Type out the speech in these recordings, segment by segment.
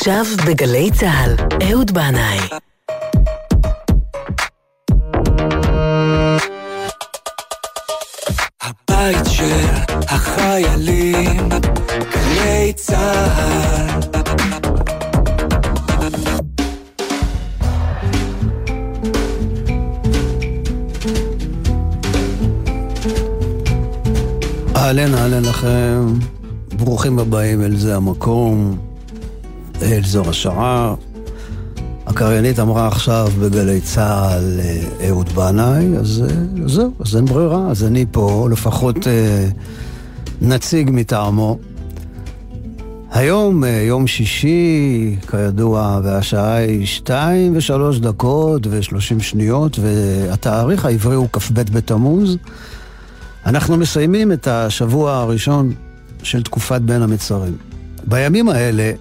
עכשיו בגלי צה"ל, אהוד בנאי. הבית של החיילים, גלי צה"ל. אהלן, אהלן לכם, ברוכים הבאים אל זה המקום, אל זו השעה. הקריינית אמרה עכשיו בגלי צה"ל אה, אהוד בנאי, אז אה, זהו, אז אין ברירה, אז אני פה, לפחות אה, נציג מטעמו. היום, יום שישי, כידוע, והשעה היא שתיים ושלוש דקות ושלושים שניות, והתאריך העברי הוא כ"ב בתמוז. אנחנו מסיימים את השבוע הראשון של תקופת בין המצרים. בימים האלה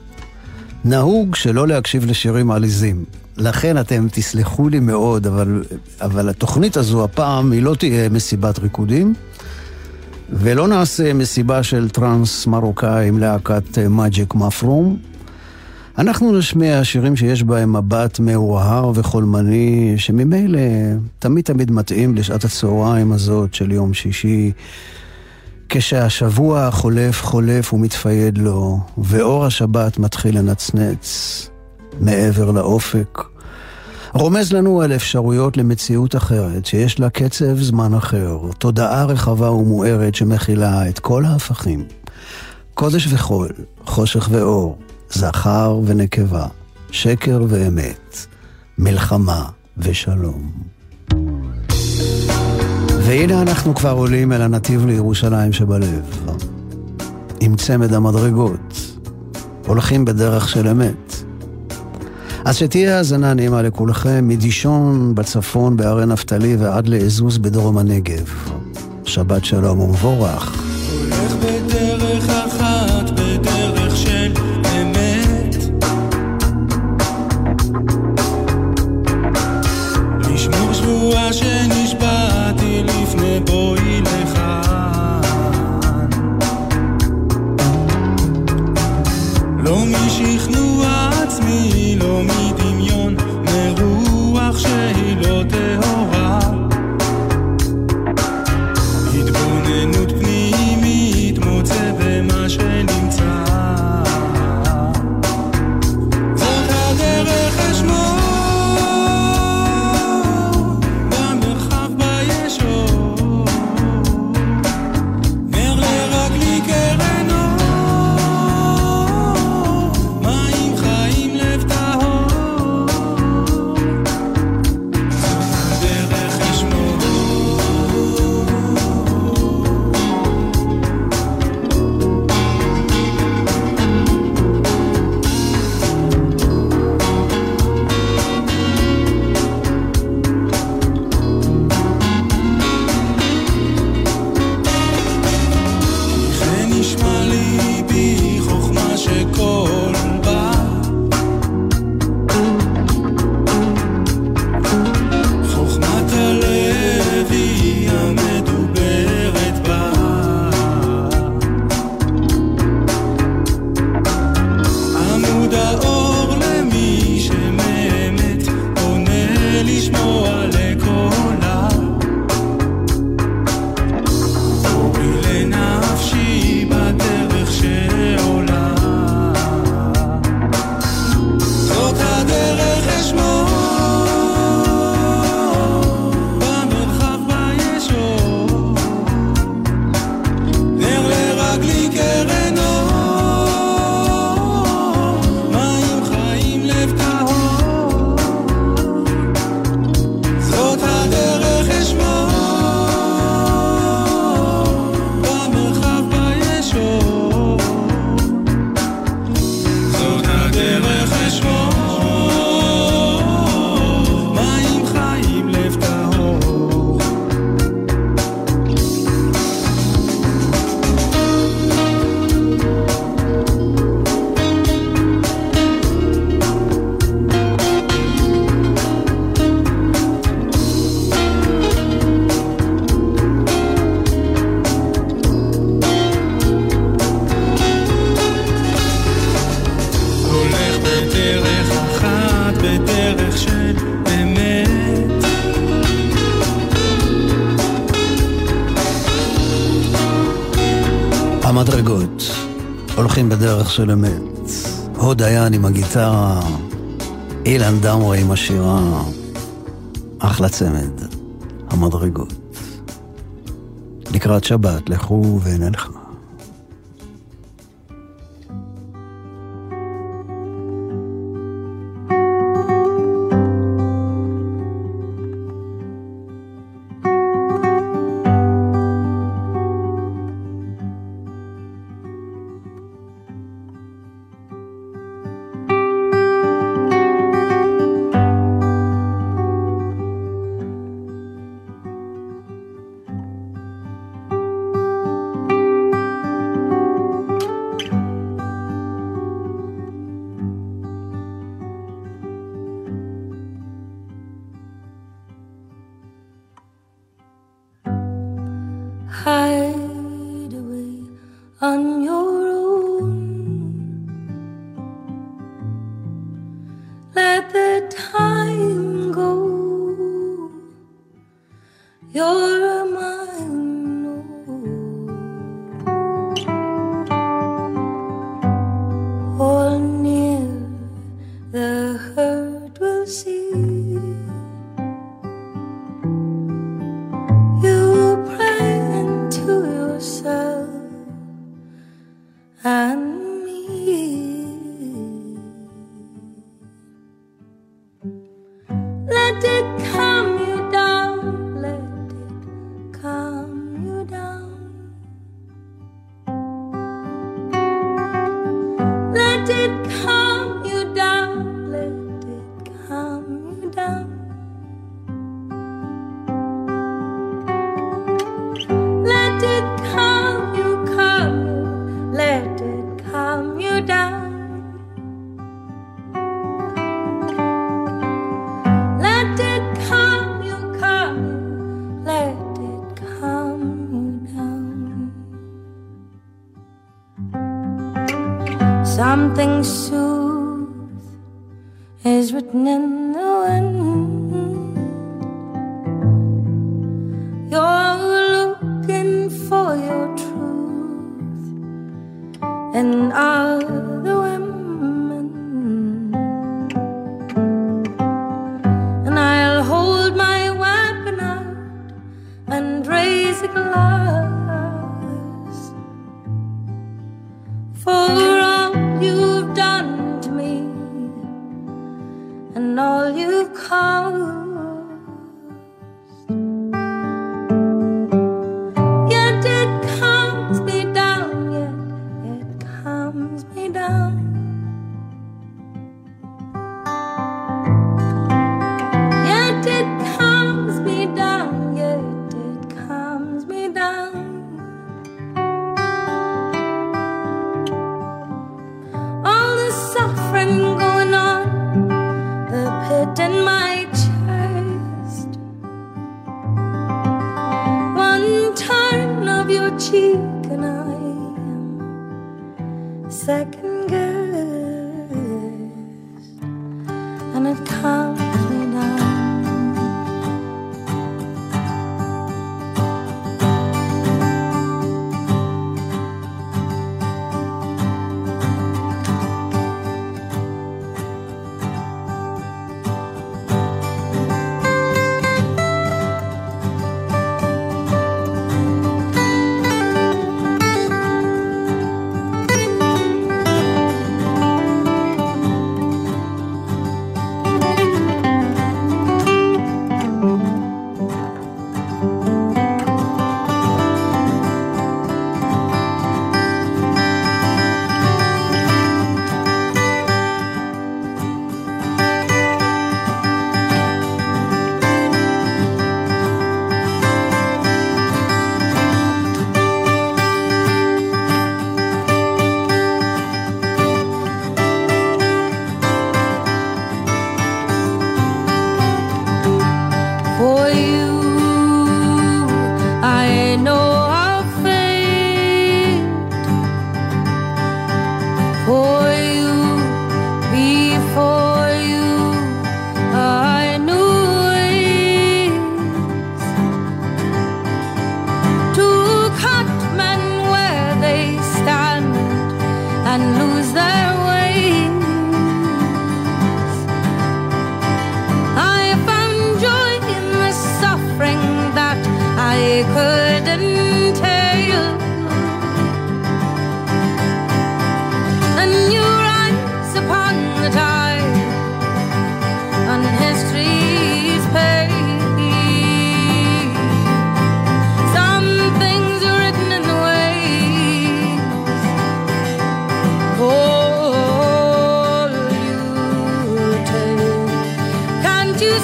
נהוג שלא להקשיב לשירים עליזים. לכן אתם תסלחו לי מאוד, אבל, אבל התוכנית הזו הפעם היא לא תהיה מסיבת ריקודים, ולא נעשה מסיבה של טראנס מרוקאי עם להקת מג'יק מפרום. אנחנו נשמיע שירים שיש בהם מבט מאוהר וחולמני, שממילא תמיד תמיד מתאים לשעת הצהריים הזאת של יום שישי, כשהשבוע חולף חולף ומתפייד לו, ואור השבת מתחיל לנצנץ מעבר לאופק. רומז לנו על אפשרויות למציאות אחרת, שיש לה קצב זמן אחר, תודעה רחבה ומוארת שמכילה את כל ההפכים. קודש וחול, חושך ואור, זכר ונקבה, שקר ואמת, מלחמה ושלום. והנה אנחנו כבר עולים אל הנתיב לירושלים שבלב, עם צמד המדרגות, הולכים בדרך של אמת. אז שתהיה האזנה נעימה לכולכם, מדישון בצפון בהרי נפתלי ועד לעזוז בדרום הנגב. שבת שלום ומבורך. בדרך של אמת. הוד דיין עם הגיטרה, אילן דמרי עם השירה, אחלה צמד, המדרגות. לקראת שבת, לכו ונלכה.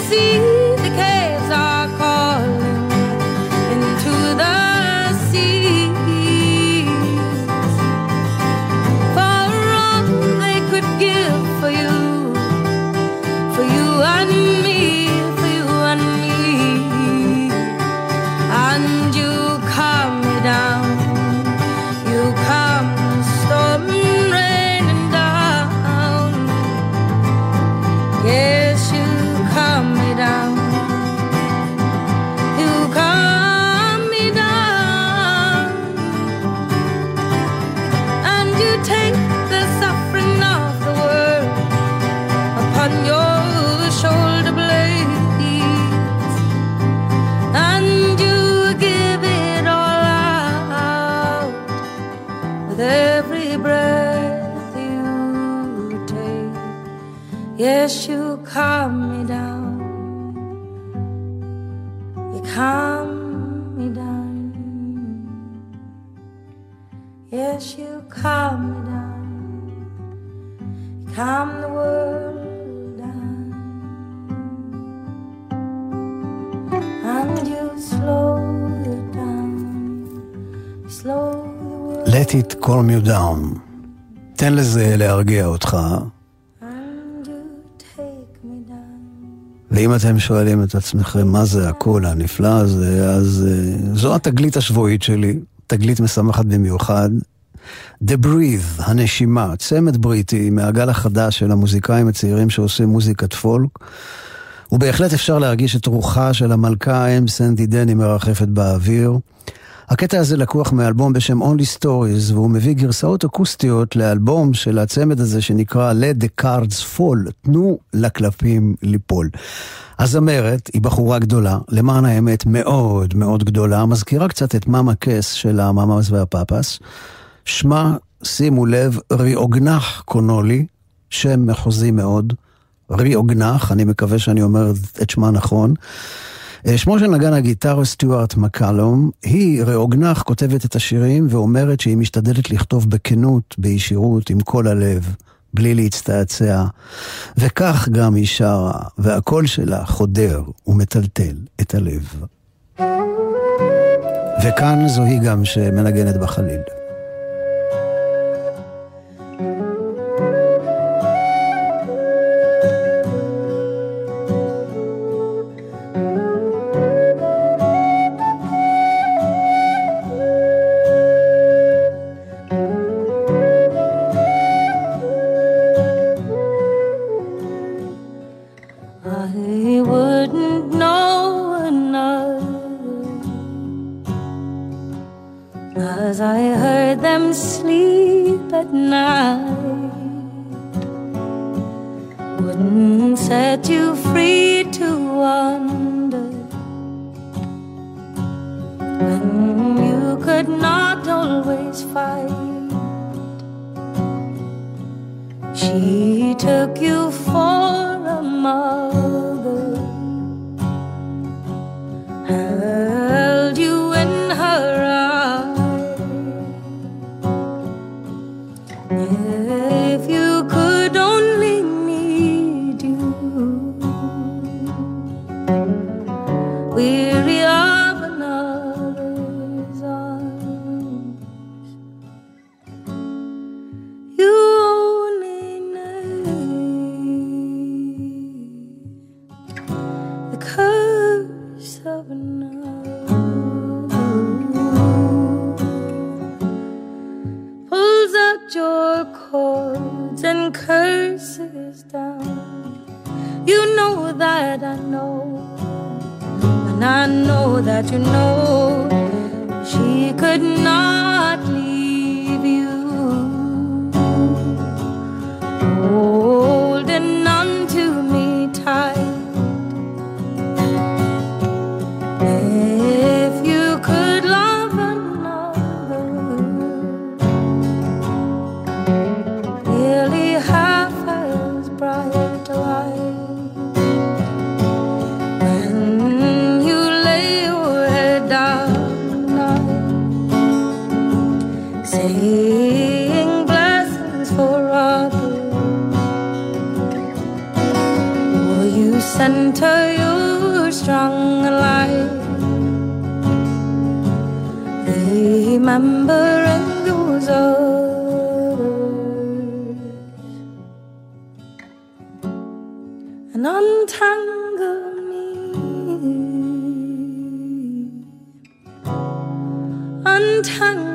see down. תן לזה להרגיע אותך. ואם אתם שואלים את עצמכם מה זה הקול הנפלא הזה, אז uh, זו התגלית השבועית שלי, תגלית משמחת במיוחד. The Breathe, הנשימה, צמד בריטי מהגל החדש של המוזיקאים הצעירים שעושים מוזיקת פולק. ובהחלט אפשר להרגיש את רוחה של המלכה אם סנדי דני מרחפת באוויר. הקטע הזה לקוח מאלבום בשם Only Stories, והוא מביא גרסאות אקוסטיות לאלבום של הצמד הזה שנקרא Let the Cards Fall, תנו לקלפים ליפול. הזמרת היא בחורה גדולה, למען האמת מאוד מאוד גדולה, מזכירה קצת את מאמה קס של המאמאס והפאפס. שמה, שימו לב, ריאוגנח קונולי, שם מחוזי מאוד. ריאוגנח, אני מקווה שאני אומר את שמה נכון. אה, שמו של נגן הגיטרה סטיוארט מקלום, היא, ראוגנח, כותבת את השירים ואומרת שהיא משתדלת לכתוב בכנות, בישירות, עם כל הלב, בלי להצטעצע. וכך גם היא שרה, והקול שלה חודר ומטלטל את הלב. וכאן זוהי גם שמנגנת בחליל. tongue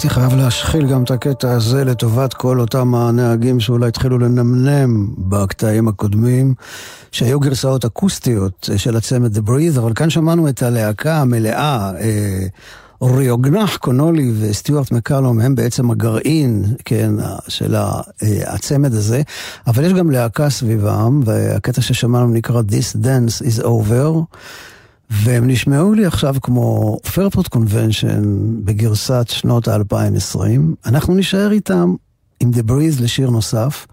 הייתי חייב להשחיל גם את הקטע הזה לטובת כל אותם הנהגים שאולי התחילו לנמנם בקטעים הקודמים, שהיו גרסאות אקוסטיות של הצמד The Breathe, אבל כאן שמענו את הלהקה המלאה. אה, אוריוגנח קונולי וסטיוארט מקלום הם בעצם הגרעין, כן, של אה, הצמד הזה, אבל יש גם להקה סביבם, והקטע ששמענו נקרא This Dance is Over. והם נשמעו לי עכשיו כמו פרפורט קונבנשן בגרסת שנות ה-2020. אנחנו נשאר איתם עם The Breeze לשיר נוסף.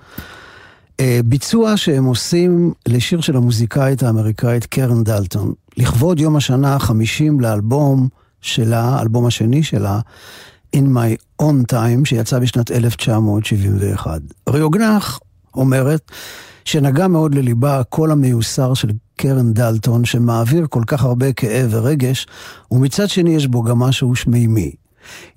אה, ביצוע שהם עושים לשיר של המוזיקאית האמריקאית קרן דלטון, לכבוד יום השנה ה-50 לאלבום שלה, האלבום השני שלה, In My Own Time, שיצא בשנת 1971. ריוגנח אומרת שנגע מאוד לליבה הקול המיוסר של קרן דלטון, שמעביר כל כך הרבה כאב ורגש, ומצד שני יש בו גם משהו שמימי.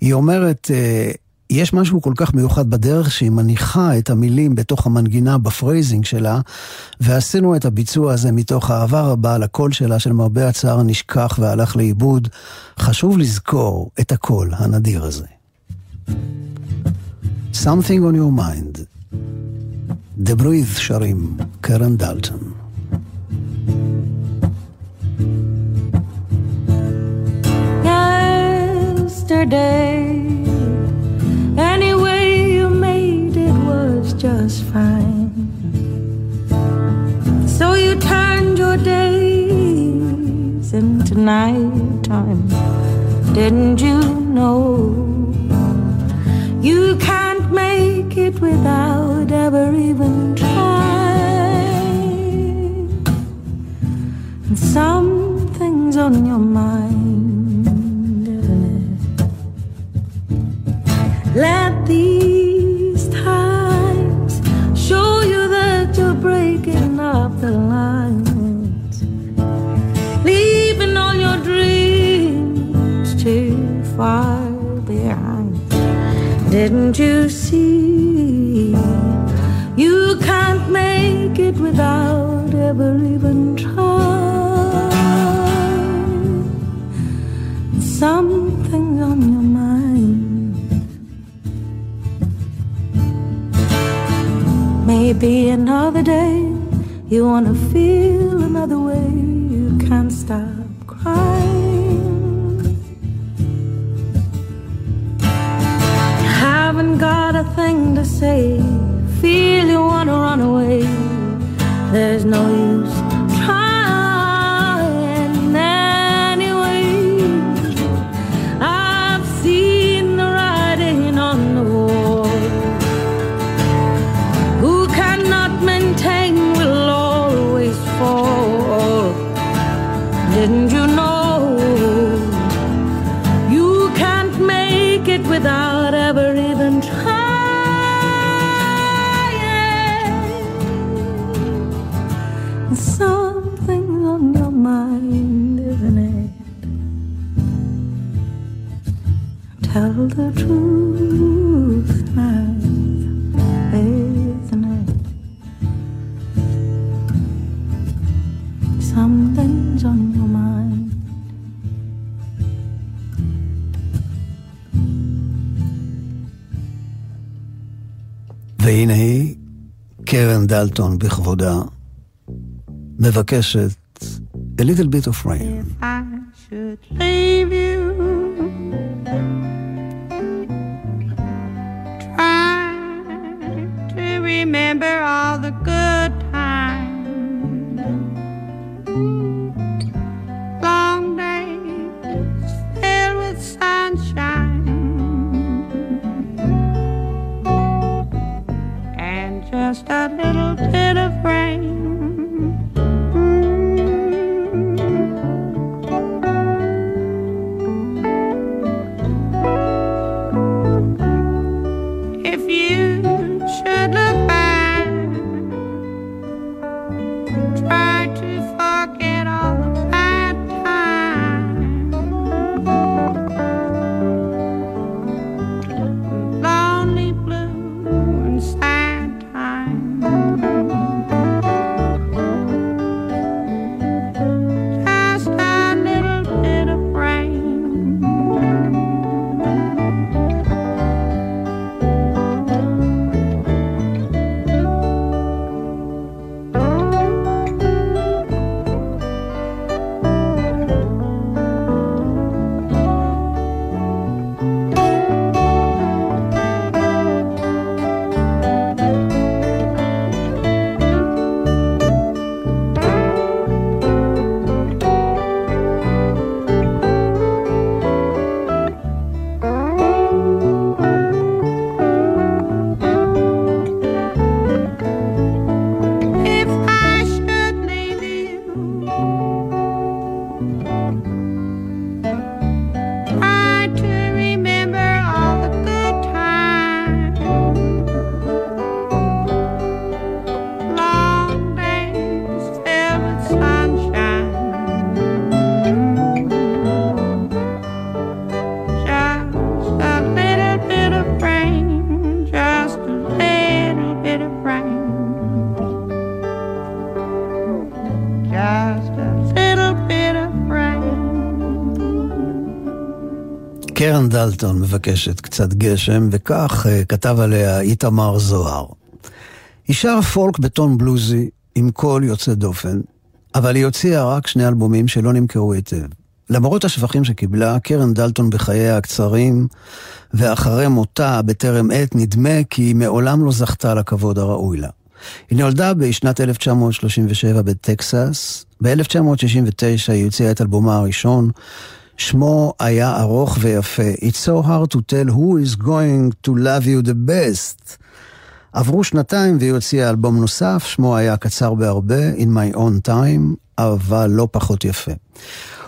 היא אומרת, אה, יש משהו כל כך מיוחד בדרך שהיא מניחה את המילים בתוך המנגינה ב phrasing שלה, ועשינו את הביצוע הזה מתוך אהבה רבה לקול שלה, שלמרבה הצער נשכח והלך לאיבוד. חשוב לזכור את הקול הנדיר הזה. Something on your mind. The Breathe שרים, קרן דלטון. Yesterday, any way you made it was just fine. So you turned your days into nighttime. Didn't you know? You can't make it without ever even trying. And something's on your mind, Let these times show you that you're breaking up the lines, leaving all your dreams too far behind. Didn't you see? You can't make it without ever even trying. Something's on your Maybe another day you wanna feel another way. דלטון בכבודה, מבקשת A little bit of rain. דלטון מבקשת קצת גשם, וכך uh, כתב עליה איתמר זוהר. היא שרה פולק בטון בלוזי, עם קול יוצא דופן, אבל היא הוציאה רק שני אלבומים שלא נמכרו היטב. למרות השבחים שקיבלה, קרן דלטון בחייה הקצרים, ואחרי מותה בטרם עת, נדמה כי היא מעולם לא זכתה לכבוד הראוי לה. היא נולדה בשנת 1937 בטקסס. ב-1969 היא הוציאה את אלבומה הראשון, שמו היה ארוך ויפה. It's so hard to tell who is going to love you the best. עברו שנתיים והיא הוציאה אלבום נוסף, שמו היה קצר בהרבה, In My Own Time, אבל לא פחות יפה.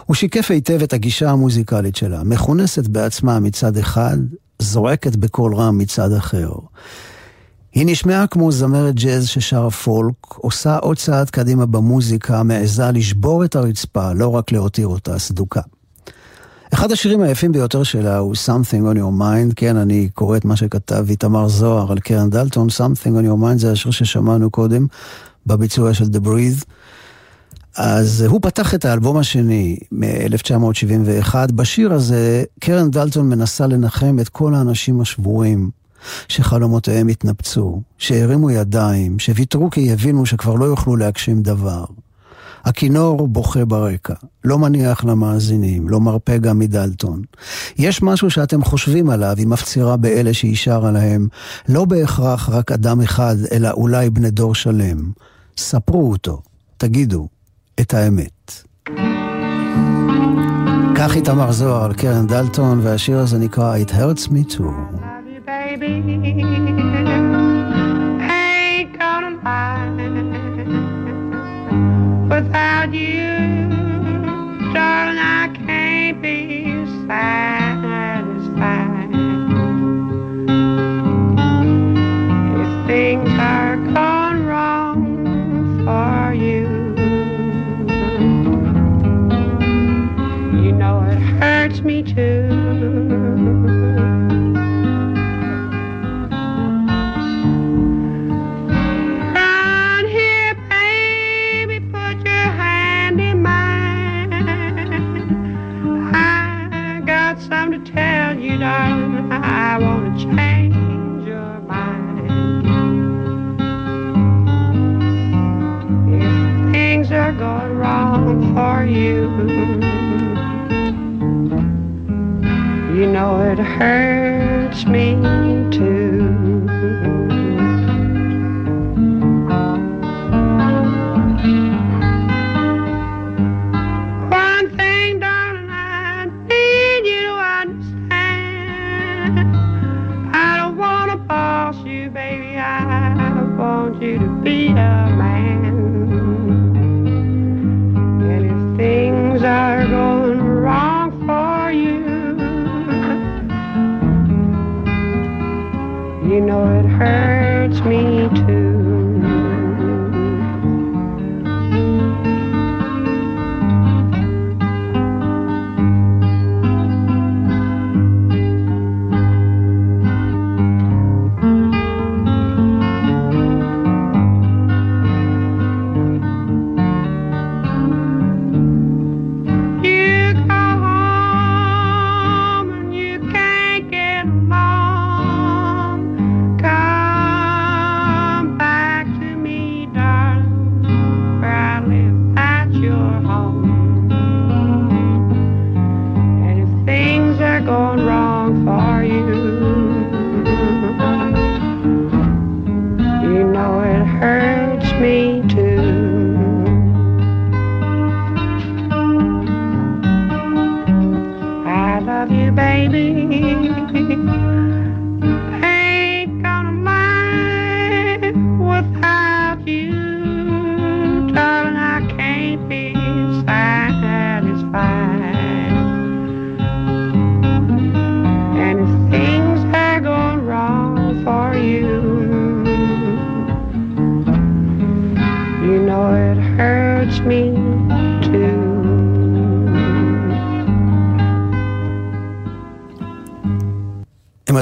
הוא שיקף היטב את הגישה המוזיקלית שלה, מכונסת בעצמה מצד אחד, זורקת בקול רם מצד אחר. היא נשמעה כמו זמרת ג'אז ששרה פולק, עושה עוד צעד קדימה במוזיקה, מעיזה לשבור את הרצפה, לא רק להותיר אותה סדוקה. אחד השירים היפים ביותר שלה הוא Something on your mind, כן, אני קורא את מה שכתב איתמר זוהר על קרן דלטון, Something on your mind זה השיר ששמענו קודם בביצוע של The Breathe. אז הוא פתח את האלבום השני מ-1971. בשיר הזה קרן דלטון מנסה לנחם את כל האנשים השבורים, שחלומותיהם התנפצו, שהרימו ידיים, שוויתרו כי יבינו שכבר לא יוכלו להגשים דבר. הכינור בוכה ברקע, לא מניח למאזינים, לא מרפה גם מדלטון. יש משהו שאתם חושבים עליו, היא מפצירה באלה שהיא שרה להם, לא בהכרח רק אדם אחד, אלא אולי בני דור שלם. ספרו אותו, תגידו את האמת. כך איתמר זוהר על קרן דלטון, והשיר הזה נקרא It Hurts Me Too. Without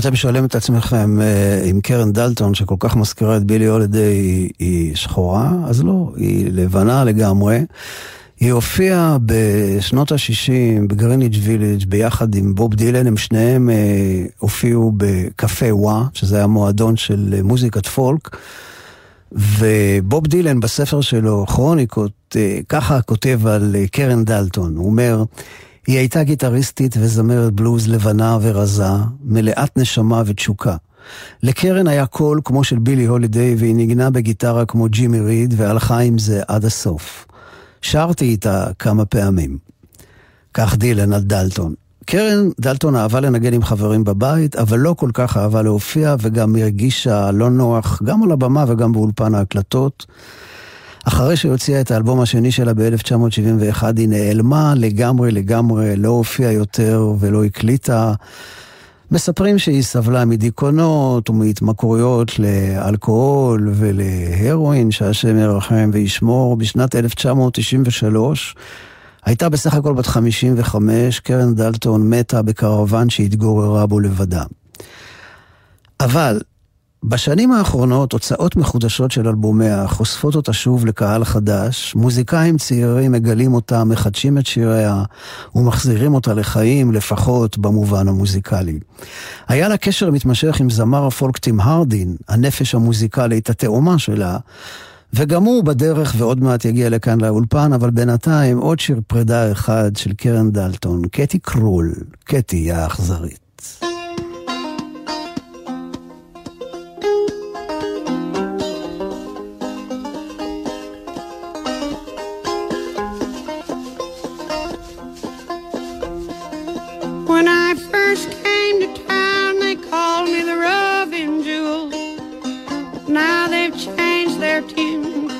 אתם שואלים את עצמכם אה, אם קרן דלטון, שכל כך מזכירה את בילי הולידיי, היא, היא שחורה, אז לא, היא לבנה לגמרי. היא הופיעה בשנות ה-60 בגריניץ' וילג' ביחד עם בוב דילן, הם שניהם אה, הופיעו בקפה וואה, שזה היה מועדון של אה, מוזיקת פולק. ובוב דילן בספר שלו, כרוניקות, אה, ככה כותב על אה, קרן דלטון. הוא אומר, היא הייתה גיטריסטית וזמרת בלוז לבנה ורזה, מלאת נשמה ותשוקה. לקרן היה קול כמו של בילי הולידיי, והיא ניגנה בגיטרה כמו ג'ימי ריד, והלכה עם זה עד הסוף. שרתי איתה כמה פעמים. כך דילן על דלטון. קרן דלטון אהבה לנגן עם חברים בבית, אבל לא כל כך אהבה להופיע, וגם הרגישה לא נוח, גם על הבמה וגם באולפן ההקלטות. אחרי שהיא הוציאה את האלבום השני שלה ב-1971, היא נעלמה לגמרי לגמרי, לא הופיעה יותר ולא הקליטה. מספרים שהיא סבלה מדיכאונות ומהתמכרויות לאלכוהול ולהרואין, שהשם ירחם וישמור. בשנת 1993 הייתה בסך הכל בת 55, קרן דלטון מתה בקרוון שהתגוררה בו לבדה. אבל בשנים האחרונות הוצאות מחודשות של אלבומיה חושפות אותה שוב לקהל חדש, מוזיקאים צעירים מגלים אותה, מחדשים את שיריה ומחזירים אותה לחיים, לפחות במובן המוזיקלי. היה לה קשר מתמשך עם זמר הפולק טים הרדין, הנפש המוזיקלית, התאומה שלה, וגם הוא בדרך ועוד מעט יגיע לכאן לאולפן, אבל בינתיים עוד שיר פרידה אחד של קרן דלטון, קטי קרול, קטי האכזרית.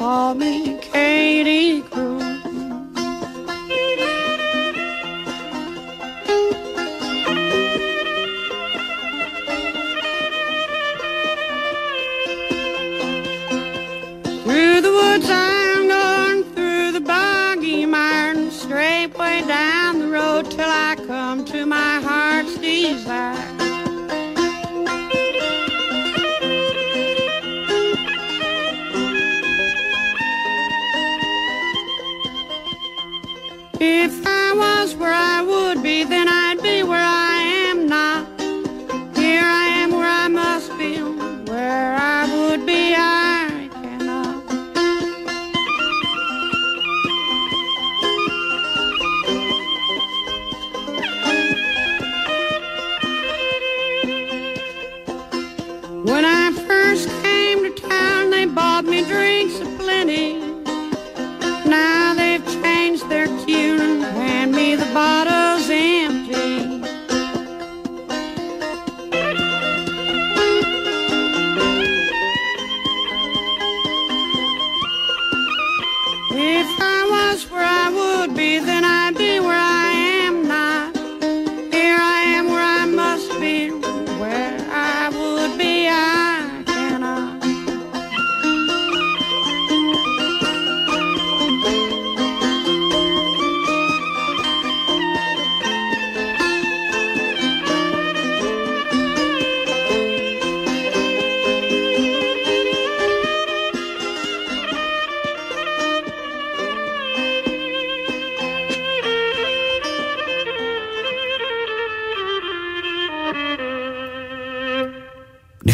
Call me Katie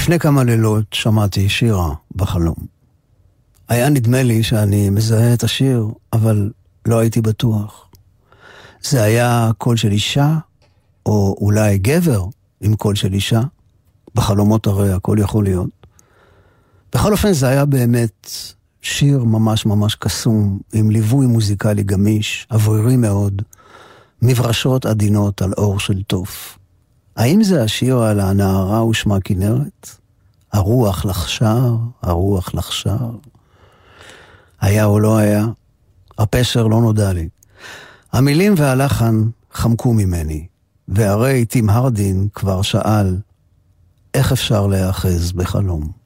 לפני כמה לילות שמעתי שירה בחלום. היה נדמה לי שאני מזהה את השיר, אבל לא הייתי בטוח. זה היה קול של אישה, או אולי גבר עם קול של אישה. בחלומות הרי הכל יכול להיות. בכל אופן זה היה באמת שיר ממש ממש קסום, עם ליווי מוזיקלי גמיש, אוורירי מאוד, מברשות עדינות על אור של תוף. האם זה השיר על הנערה ושמה כנרת? הרוח לחשר, הרוח לחשר. היה או לא היה? הפשר לא נודע לי. המילים והלחן חמקו ממני, והרי טים הרדין כבר שאל, איך אפשר להיאחז בחלום?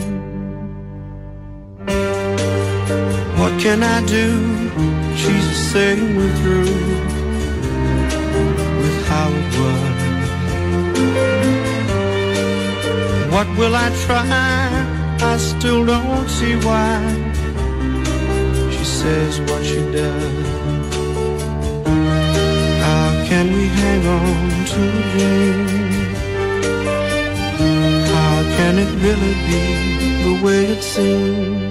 Can I do? She's saying we're through with how it was. What will I try? I still don't see why. She says what she does. How can we hang on to a dream? How can it really be the way it seems?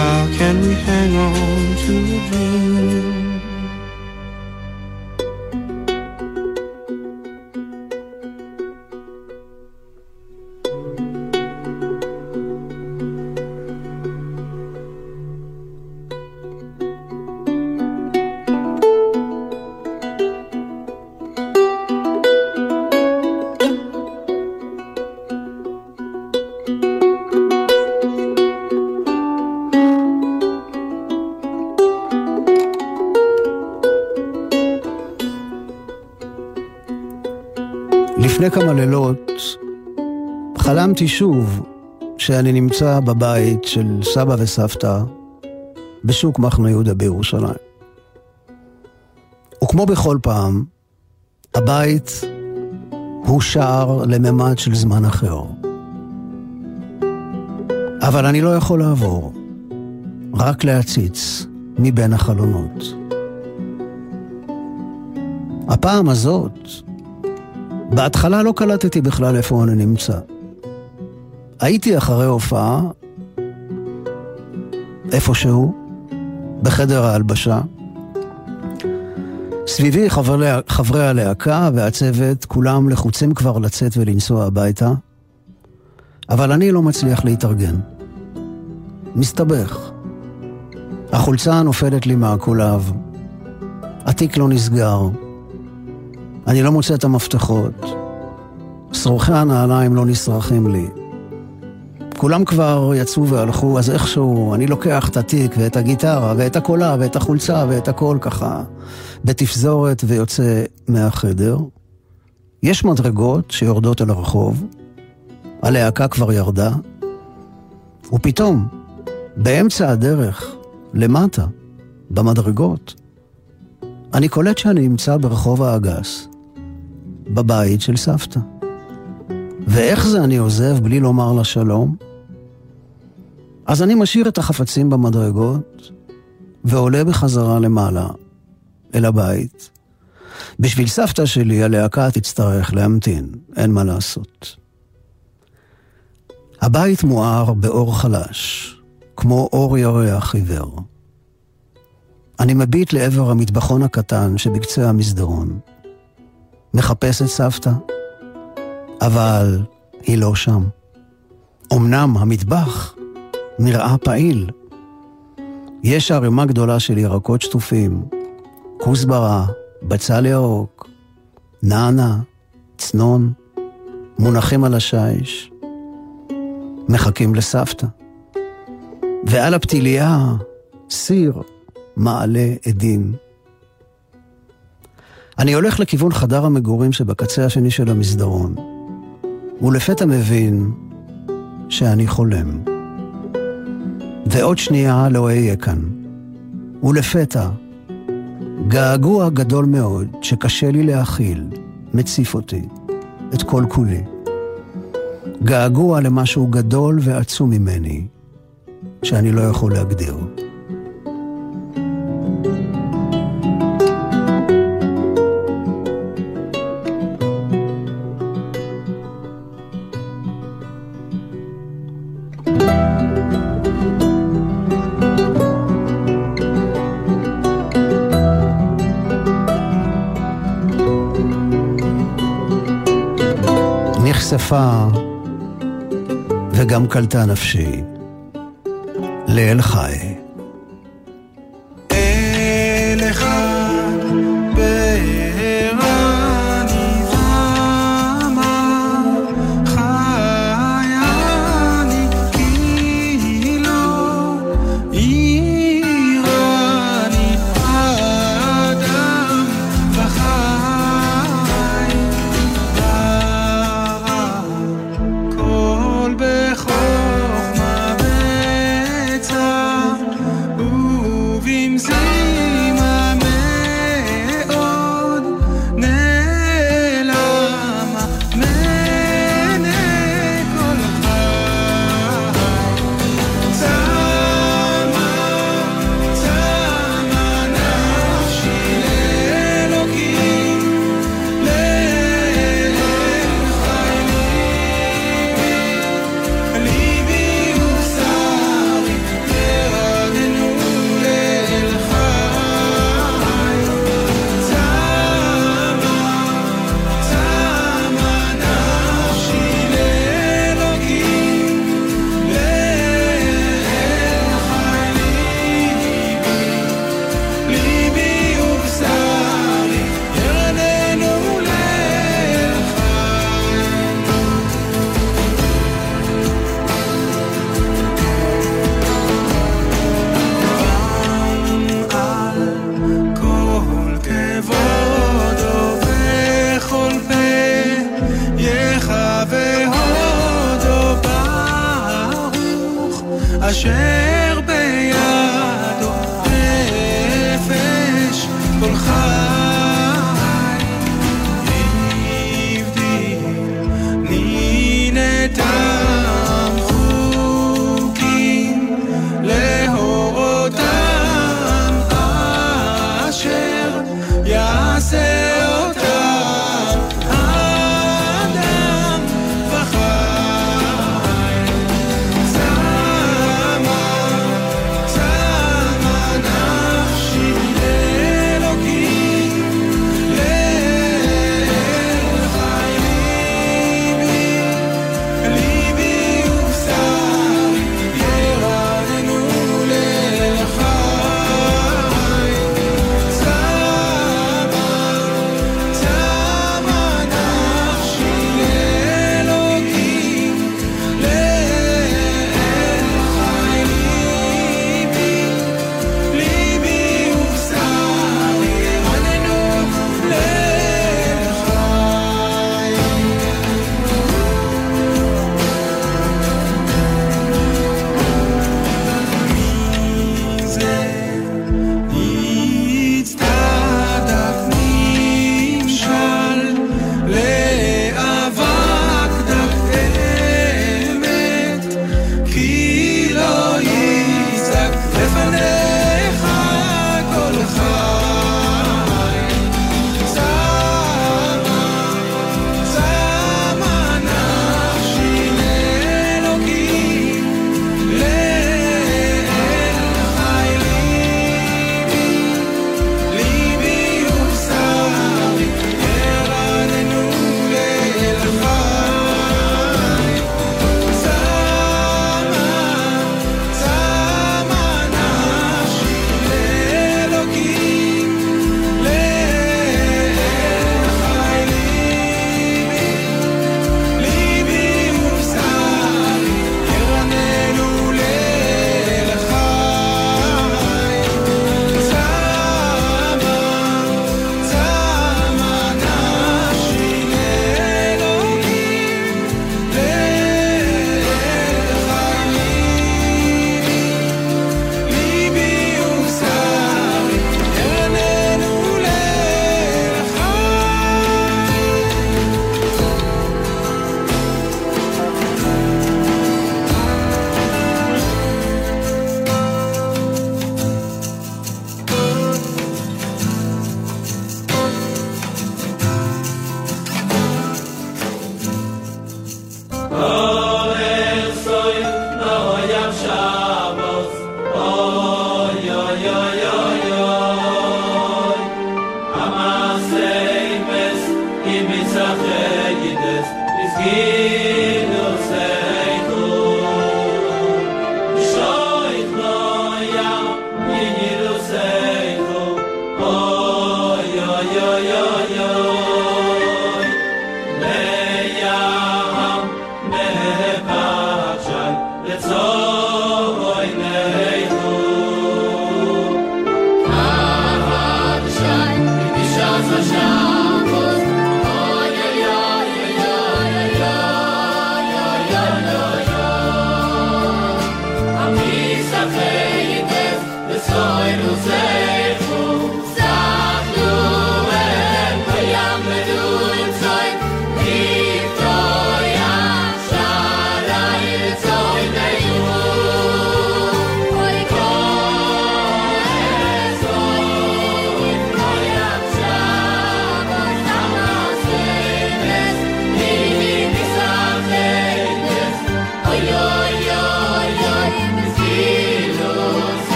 How can we hang on to a dream? לילות חלמתי שוב שאני נמצא בבית של סבא וסבתא בשוק מחנה יהודה בירושלים. וכמו בכל פעם, הבית הוא שער לממד של זמן אחר. אבל אני לא יכול לעבור, רק להציץ מבין החלונות. הפעם הזאת, בהתחלה לא קלטתי בכלל איפה אני נמצא. הייתי אחרי הופעה, איפשהו, בחדר ההלבשה. סביבי חברי, חברי הלהקה והצוות, כולם לחוצים כבר לצאת ולנסוע הביתה, אבל אני לא מצליח להתארגן. מסתבך. החולצה נופלת לי מהקולב, התיק לא נסגר, אני לא מוצא את המפתחות. שרוכי הנעליים לא נשרכים לי. כולם כבר יצאו והלכו, אז איכשהו אני לוקח את התיק ואת הגיטרה ואת הקולה ואת החולצה ואת הכל ככה בתפזורת ויוצא מהחדר. יש מדרגות שיורדות אל הרחוב, הלהקה כבר ירדה, ופתאום, באמצע הדרך, למטה, במדרגות, אני קולט שאני נמצא ברחוב האגס, בבית של סבתא. ואיך זה אני עוזב בלי לומר לה שלום? אז אני משאיר את החפצים במדרגות ועולה בחזרה למעלה, אל הבית. בשביל סבתא שלי הלהקה תצטרך להמתין, אין מה לעשות. הבית מואר באור חלש, כמו אור ירח עיוור. אני מביט לעבר המטבחון הקטן שבקצה המסדרון. מחפש את סבתא, אבל היא לא שם. אמנם המטבח נראה פעיל. יש ערימה גדולה של ירקות שטופים, כוסברה, בצל ירוק, נענה, צנון, מונחים על השיש. מחכים לסבתא. ועל הפתיליה, סיר, מעלה עדים. אני הולך לכיוון חדר המגורים שבקצה השני של המסדרון, ולפתע מבין שאני חולם. ועוד שנייה לא אהיה כאן. ולפתע, געגוע גדול מאוד שקשה לי להכיל, מציף אותי, את כל כולי. געגוע למשהו גדול ועצום ממני, שאני לא יכול להגדיר. קלטה נפשי לאל חי.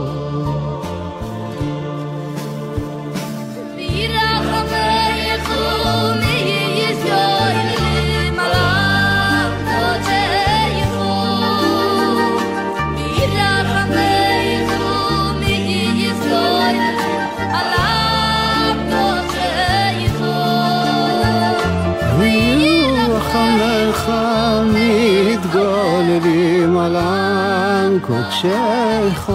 amor. שלך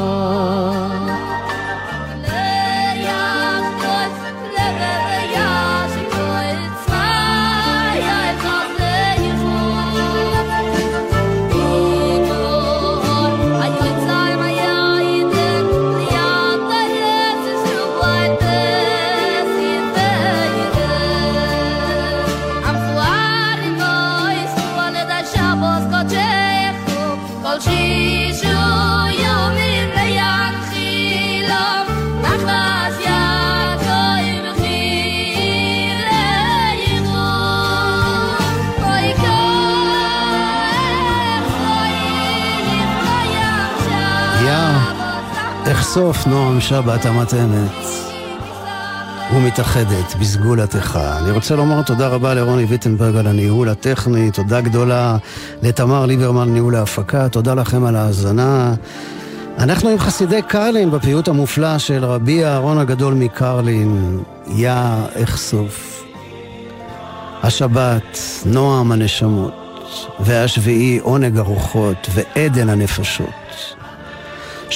סוף נועם שבת המתאמת ומתאחדת בסגולתך. אני רוצה לומר תודה רבה לרוני ויטנברג על הניהול הטכני, תודה גדולה לתמר ליברמן ניהול ההפקה, תודה לכם על ההאזנה. אנחנו עם חסידי קרלין בפיוט המופלא של רבי אהרון הגדול מקרלין, יא אחשוף. השבת, נועם הנשמות, והשביעי עונג הרוחות ועדן הנפשות.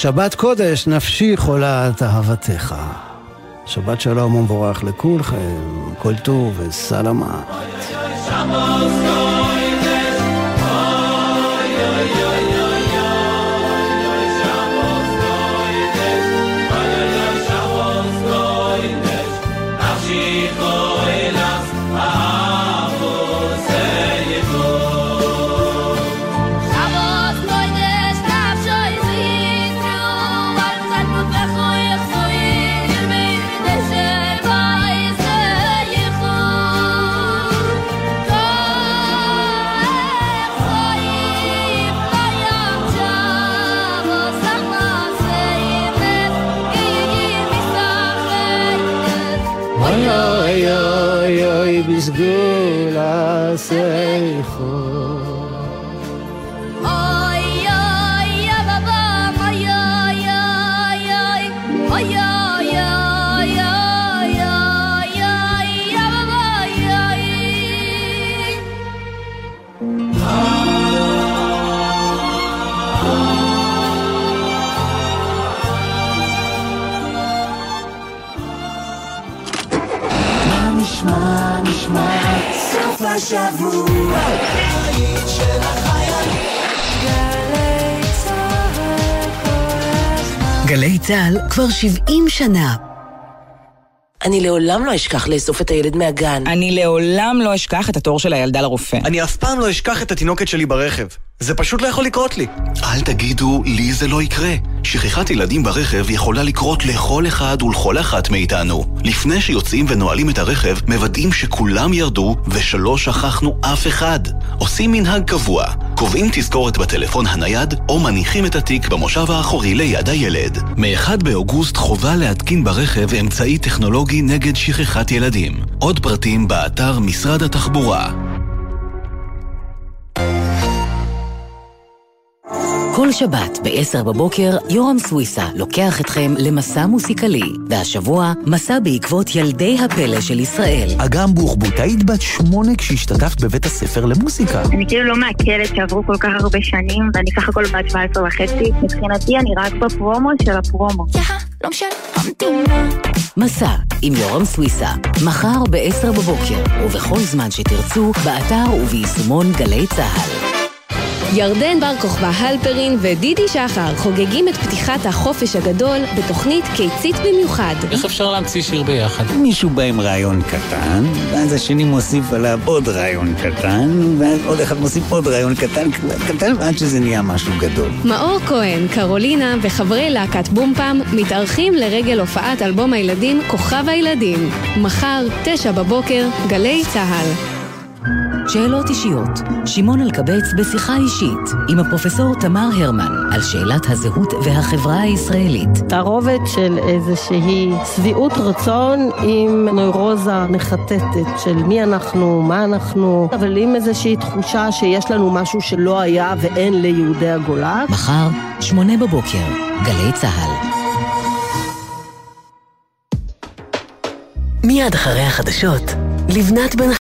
שבת קודש, נפשי חולה תאוותך. שבת שלום ומבורך לכולכם, כל טוב וסלמת. צה"ל כבר 70 שנה. אני לעולם לא אשכח לאסוף את הילד מהגן. אני לעולם לא אשכח את התור של הילדה לרופא. אני אף פעם לא אשכח את התינוקת שלי ברכב. זה פשוט לא יכול לקרות לי. אל תגידו, לי זה לא יקרה. שכחת ילדים ברכב יכולה לקרות לכל אחד ולכל אחת מאיתנו. לפני שיוצאים ונועלים את הרכב, מוודאים שכולם ירדו ושלא שכחנו אף אחד. עושים מנהג קבוע, קובעים תזכורת בטלפון הנייד, או מניחים את התיק במושב האחורי ליד הילד. מ-1 באוגוסט חובה להתקין ברכב אמצעי טכנולוגי נגד שכחת ילדים. עוד פרטים באתר משרד התחבורה. כל שבת ב-10 בבוקר, יורם סוויסה לוקח אתכם למסע מוסיקלי. והשבוע, מסע בעקבות ילדי הפלא של ישראל. אגם בוחבוט, היית בת שמונה כשהשתתפת בבית הספר למוסיקה. אני כאילו לא מעכלת שעברו כל כך הרבה שנים, ואני סך הכל בת 17 וחצי. מבחינתי אני רק בפרומו של הפרומו. לא משנה, המתינה. מסע עם יורם סוויסה, מחר ב-10 בבוקר, ובכל זמן שתרצו, באתר וביישומון גלי צה"ל. ירדן בר כוכבא הלפרין ודידי שחר חוגגים את פתיחת החופש הגדול בתוכנית קיצית במיוחד. איך אפשר להמציא שיר ביחד? מישהו בא עם רעיון קטן, ואז השני מוסיף עליו עוד רעיון קטן, ואז עוד אחד מוסיף עוד רעיון קטן, קטן, ועד שזה נהיה משהו גדול. מאור כהן, קרולינה וחברי להקת בומפם מתארחים לרגל הופעת אלבום הילדים כוכב הילדים. מחר, תשע בבוקר, גלי צה"ל. שאלות אישיות. שמעון אלקבץ בשיחה אישית עם הפרופסור תמר הרמן על שאלת הזהות והחברה הישראלית. תערובת של איזושהי שביעות רצון עם נוירוזה מחטטת של מי אנחנו, מה אנחנו, אבל עם איזושהי תחושה שיש לנו משהו שלא היה ואין ליהודי הגולה. מחר, שמונה בבוקר, גלי צה"ל. מיד אחרי החדשות, לבנת בן